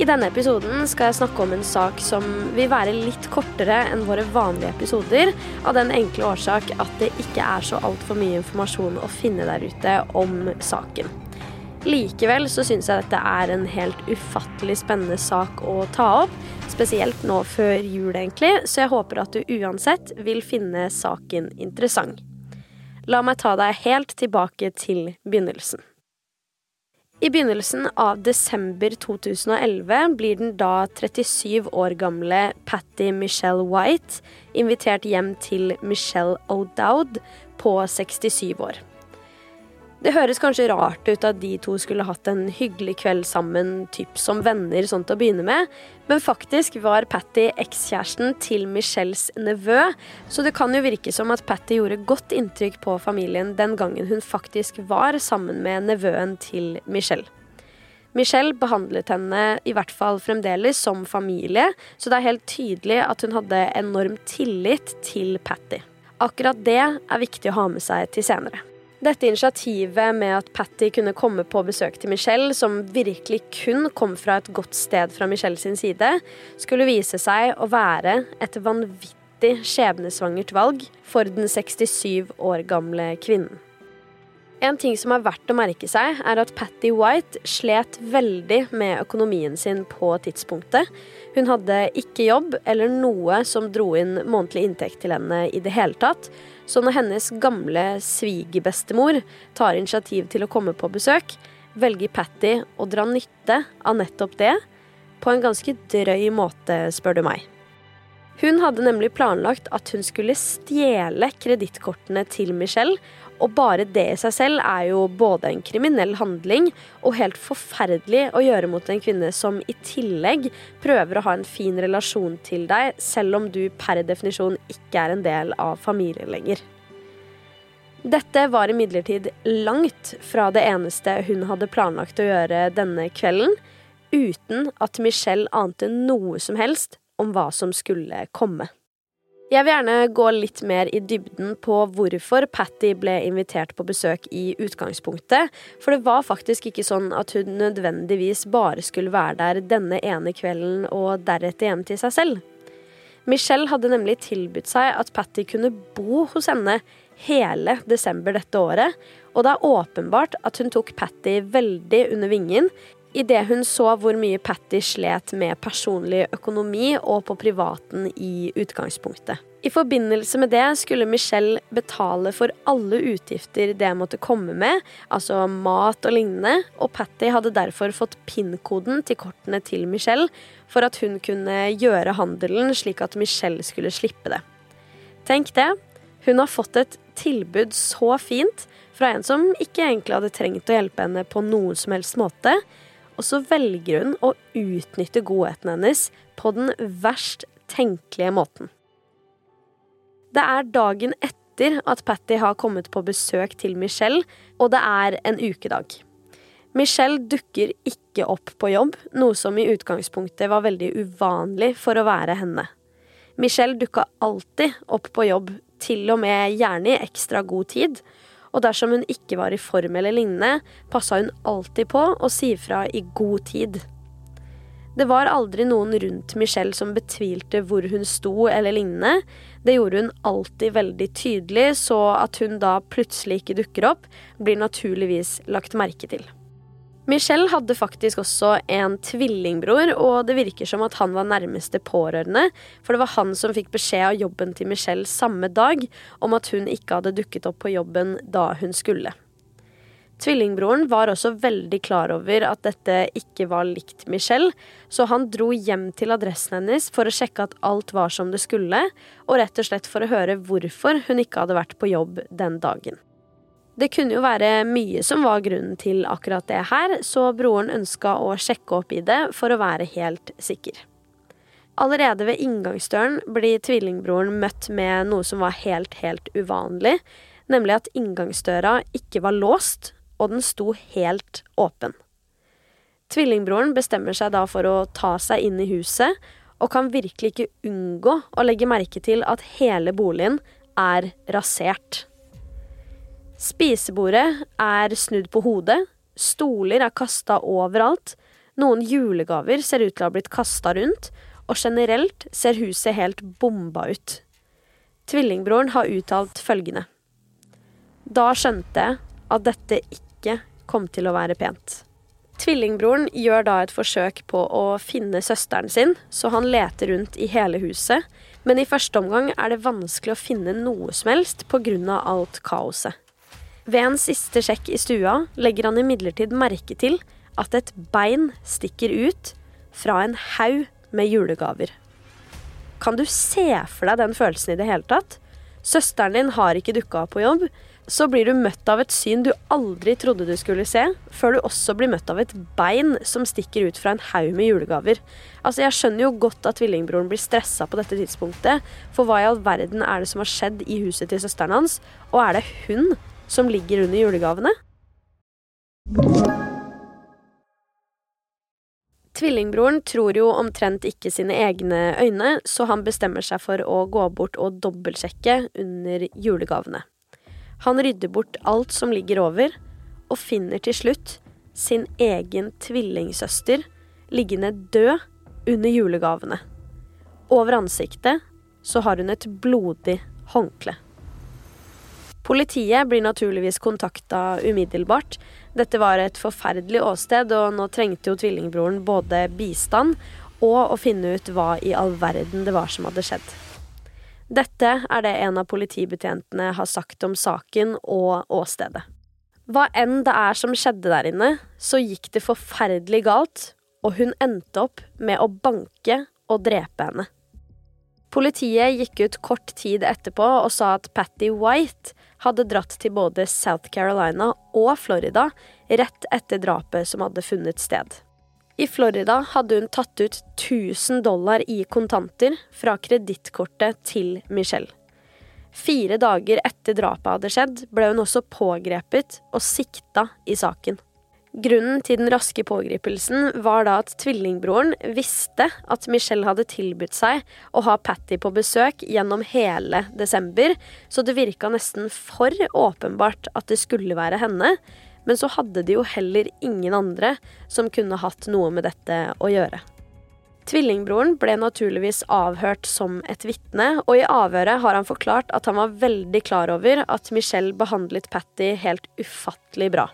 I denne episoden skal jeg snakke om en sak som vil være litt kortere enn våre vanlige episoder, av den enkle årsak at det ikke er så altfor mye informasjon å finne der ute om saken. Likevel så syns jeg dette er en helt ufattelig spennende sak å ta opp, spesielt nå før jul, egentlig, så jeg håper at du uansett vil finne saken interessant. La meg ta deg helt tilbake til begynnelsen. I begynnelsen av desember 2011 blir den da 37 år gamle Patty Michelle White invitert hjem til Michelle O'Dowd på 67 år. Det høres kanskje rart ut at de to skulle hatt en hyggelig kveld sammen, typ som venner, sånn til å begynne med, men faktisk var Patty ekskjæresten til Michelles nevø, så det kan jo virke som at Patty gjorde godt inntrykk på familien den gangen hun faktisk var sammen med nevøen til Michelle. Michelle behandlet henne i hvert fall fremdeles som familie, så det er helt tydelig at hun hadde enorm tillit til Patty. Akkurat det er viktig å ha med seg til senere. Dette initiativet med at Patty kunne komme på besøk til Michelle, som virkelig kun kom fra et godt sted fra Michelle sin side, skulle vise seg å være et vanvittig skjebnesvangert valg for den 67 år gamle kvinnen. En ting som er verdt å merke seg, er at Patty White slet veldig med økonomien sin på tidspunktet. Hun hadde ikke jobb eller noe som dro inn månedlig inntekt til henne i det hele tatt. Så når hennes gamle svigerbestemor tar initiativ til å komme på besøk, velger Patty å dra nytte av nettopp det, på en ganske drøy måte, spør du meg. Hun hadde nemlig planlagt at hun skulle stjele kredittkortene til Michelle og bare det i seg selv er jo både en kriminell handling og helt forferdelig å gjøre mot en kvinne som i tillegg prøver å ha en fin relasjon til deg, selv om du per definisjon ikke er en del av familien lenger. Dette var imidlertid langt fra det eneste hun hadde planlagt å gjøre denne kvelden, uten at Michelle ante noe som helst om hva som skulle komme. Jeg vil gjerne gå litt mer i dybden på hvorfor Patty ble invitert på besøk i utgangspunktet, for det var faktisk ikke sånn at hun nødvendigvis bare skulle være der denne ene kvelden og deretter hjem til seg selv. Michelle hadde nemlig tilbudt seg at Patty kunne bo hos henne hele desember dette året, og det er åpenbart at hun tok Patty veldig under vingen idet hun så hvor mye Patty slet med personlig økonomi og på privaten i utgangspunktet. I forbindelse med det skulle Michelle betale for alle utgifter det måtte komme med, altså mat og lignende, og Patty hadde derfor fått PIN-koden til kortene til Michelle for at hun kunne gjøre handelen slik at Michelle skulle slippe det. Tenk det, hun har fått et tilbud så fint fra en som ikke egentlig hadde trengt å hjelpe henne på noen som helst måte, og så velger hun å utnytte godheten hennes på den verst tenkelige måten. Det er dagen etter at Patty har kommet på besøk til Michelle, og det er en ukedag. Michelle dukker ikke opp på jobb, noe som i utgangspunktet var veldig uvanlig for å være henne. Michelle dukka alltid opp på jobb, til og med gjerne i ekstra god tid, og dersom hun ikke var i form eller lignende, passa hun alltid på å si fra i god tid. Det var aldri noen rundt Michelle som betvilte hvor hun sto eller lignende. Det gjorde hun alltid veldig tydelig, så at hun da plutselig ikke dukker opp, blir naturligvis lagt merke til. Michelle hadde faktisk også en tvillingbror, og det virker som at han var nærmeste pårørende, for det var han som fikk beskjed av jobben til Michelle samme dag om at hun ikke hadde dukket opp på jobben da hun skulle. Tvillingbroren var også veldig klar over at dette ikke var likt Michelle, så han dro hjem til adressen hennes for å sjekke at alt var som det skulle, og rett og slett for å høre hvorfor hun ikke hadde vært på jobb den dagen. Det kunne jo være mye som var grunnen til akkurat det her, så broren ønska å sjekke opp i det for å være helt sikker. Allerede ved inngangsdøren blir tvillingbroren møtt med noe som var helt, helt uvanlig, nemlig at inngangsdøra ikke var låst, og den sto helt åpen. Tvillingbroren bestemmer seg da for å ta seg inn i huset, og kan virkelig ikke unngå å legge merke til at hele boligen er rasert. Spisebordet er snudd på hodet, stoler er kasta overalt, noen julegaver ser ut til å ha blitt kasta rundt, og generelt ser huset helt bomba ut. Tvillingbroren har uttalt følgende. Da skjønte jeg at dette ikke kom til å være pent. Tvillingbroren gjør da et forsøk på å finne søsteren sin, så han leter rundt i hele huset, men i første omgang er det vanskelig å finne noe som helst pga. alt kaoset. Ved en siste sjekk i stua legger han imidlertid merke til at et bein stikker ut fra en haug med julegaver. Kan du se for deg den følelsen i det hele tatt? Søsteren din har ikke dukka opp på jobb, så blir du møtt av et syn du aldri trodde du skulle se, før du også blir møtt av et bein som stikker ut fra en haug med julegaver. Altså, Jeg skjønner jo godt at tvillingbroren blir stressa på dette tidspunktet, for hva i all verden er det som har skjedd i huset til søsteren hans, og er det hun som ligger under julegavene? Tvillingbroren tror jo omtrent ikke sine egne øyne, så han bestemmer seg for å gå bort og dobbeltsjekke under julegavene. Han rydder bort alt som ligger over, og finner til slutt sin egen tvillingsøster liggende død under julegavene. Over ansiktet så har hun et blodig håndkle. Politiet blir naturligvis kontakta umiddelbart. Dette var et forferdelig åsted, og nå trengte jo tvillingbroren både bistand og å finne ut hva i all verden det var som hadde skjedd. Dette er det en av politibetjentene har sagt om saken og åstedet. Hva enn det er som skjedde der inne, så gikk det forferdelig galt, og hun endte opp med å banke og drepe henne. Politiet gikk ut kort tid etterpå og sa at Patty White hadde dratt til både South Carolina og Florida rett etter drapet som hadde funnet sted. I Florida hadde hun tatt ut 1000 dollar i kontanter fra kredittkortet til Michelle. Fire dager etter drapet hadde skjedd, ble hun også pågrepet og sikta i saken. Grunnen til den raske pågripelsen var da at tvillingbroren visste at Michelle hadde tilbudt seg å ha Patty på besøk gjennom hele desember, så det virka nesten for åpenbart at det skulle være henne, men så hadde de jo heller ingen andre som kunne hatt noe med dette å gjøre. Tvillingbroren ble naturligvis avhørt som et vitne, og i avhøret har han forklart at han var veldig klar over at Michelle behandlet Patty helt ufattelig bra.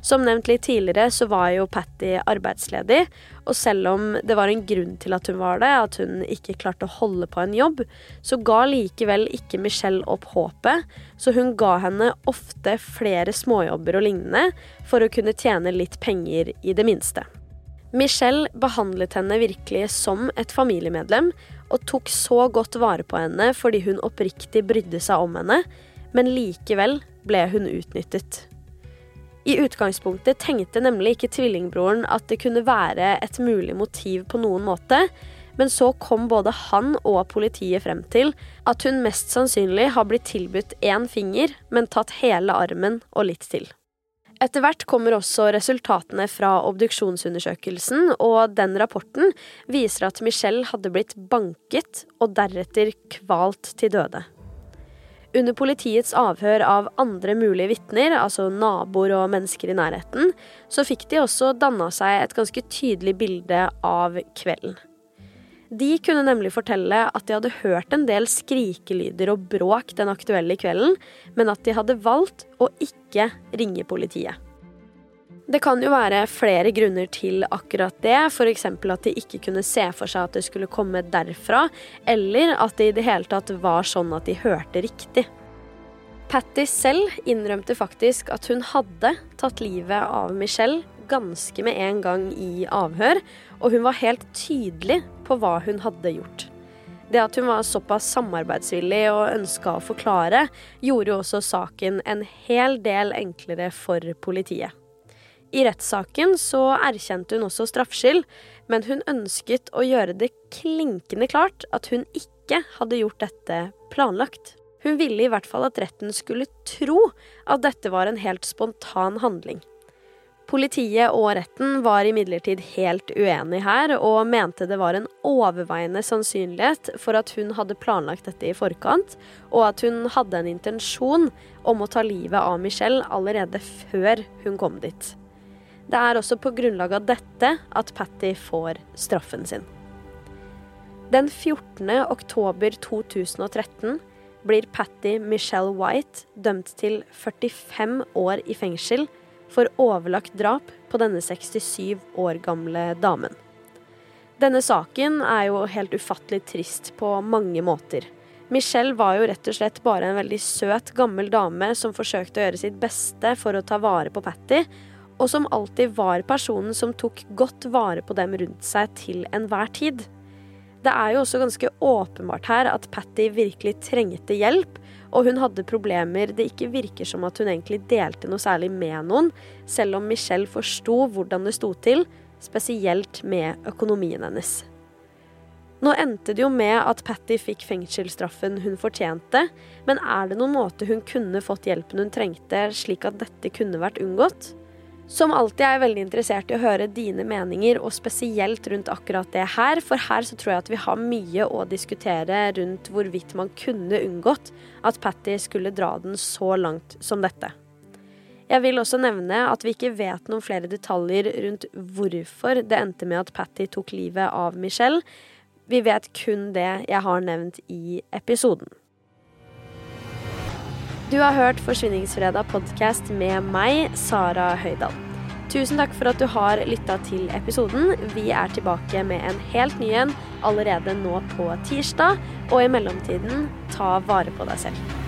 Som nevnt litt tidligere så var jo Patty arbeidsledig, og selv om det var en grunn til at hun var det, at hun ikke klarte å holde på en jobb, så ga likevel ikke Michelle opp håpet, så hun ga henne ofte flere småjobber og lignende for å kunne tjene litt penger i det minste. Michelle behandlet henne virkelig som et familiemedlem, og tok så godt vare på henne fordi hun oppriktig brydde seg om henne, men likevel ble hun utnyttet. I utgangspunktet tenkte nemlig ikke tvillingbroren at det kunne være et mulig motiv på noen måte, men så kom både han og politiet frem til at hun mest sannsynlig har blitt tilbudt én finger, men tatt hele armen og litt til. Etter hvert kommer også resultatene fra obduksjonsundersøkelsen, og den rapporten viser at Michelle hadde blitt banket og deretter kvalt til døde. Under politiets avhør av andre mulige vitner, altså naboer og mennesker i nærheten, så fikk de også danna seg et ganske tydelig bilde av kvelden. De kunne nemlig fortelle at de hadde hørt en del skrikelyder og bråk den aktuelle kvelden, men at de hadde valgt å ikke ringe politiet. Det kan jo være flere grunner til akkurat det, f.eks. at de ikke kunne se for seg at det skulle komme derfra, eller at det i det hele tatt var sånn at de hørte riktig. Patty selv innrømte faktisk at hun hadde tatt livet av Michelle ganske med en gang i avhør, og hun var helt tydelig på hva hun hadde gjort. Det at hun var såpass samarbeidsvillig og ønska å forklare, gjorde jo også saken en hel del enklere for politiet. I rettssaken så erkjente hun også straffskyld, men hun ønsket å gjøre det klinkende klart at hun ikke hadde gjort dette planlagt. Hun ville i hvert fall at retten skulle tro at dette var en helt spontan handling. Politiet og retten var imidlertid helt uenig her, og mente det var en overveiende sannsynlighet for at hun hadde planlagt dette i forkant, og at hun hadde en intensjon om å ta livet av Michelle allerede før hun kom dit. Det er også på grunnlag av dette at Patty får straffen sin. Den 14. oktober 2013 blir Patty Michelle White dømt til 45 år i fengsel for overlagt drap på denne 67 år gamle damen. Denne saken er jo helt ufattelig trist på mange måter. Michelle var jo rett og slett bare en veldig søt, gammel dame som forsøkte å gjøre sitt beste for å ta vare på Patty, og som alltid var personen som tok godt vare på dem rundt seg til enhver tid. Det er jo også ganske åpenbart her at Patty virkelig trengte hjelp, og hun hadde problemer det ikke virker som at hun egentlig delte noe særlig med noen, selv om Michelle forsto hvordan det sto til, spesielt med økonomien hennes. Nå endte det jo med at Patty fikk fengselsstraffen hun fortjente, men er det noen måte hun kunne fått hjelpen hun trengte, slik at dette kunne vært unngått? Som alltid er jeg veldig interessert i å høre dine meninger, og spesielt rundt akkurat det her. For her så tror jeg at vi har mye å diskutere rundt hvorvidt man kunne unngått at Patty skulle dra den så langt som dette. Jeg vil også nevne at vi ikke vet noen flere detaljer rundt hvorfor det endte med at Patty tok livet av Michelle. Vi vet kun det jeg har nevnt i episoden. Du har hørt Forsvinningsfredag podkast med meg, Sara Høydahl. Tusen takk for at du har lytta til episoden. Vi er tilbake med en helt ny en allerede nå på tirsdag. Og i mellomtiden, ta vare på deg selv.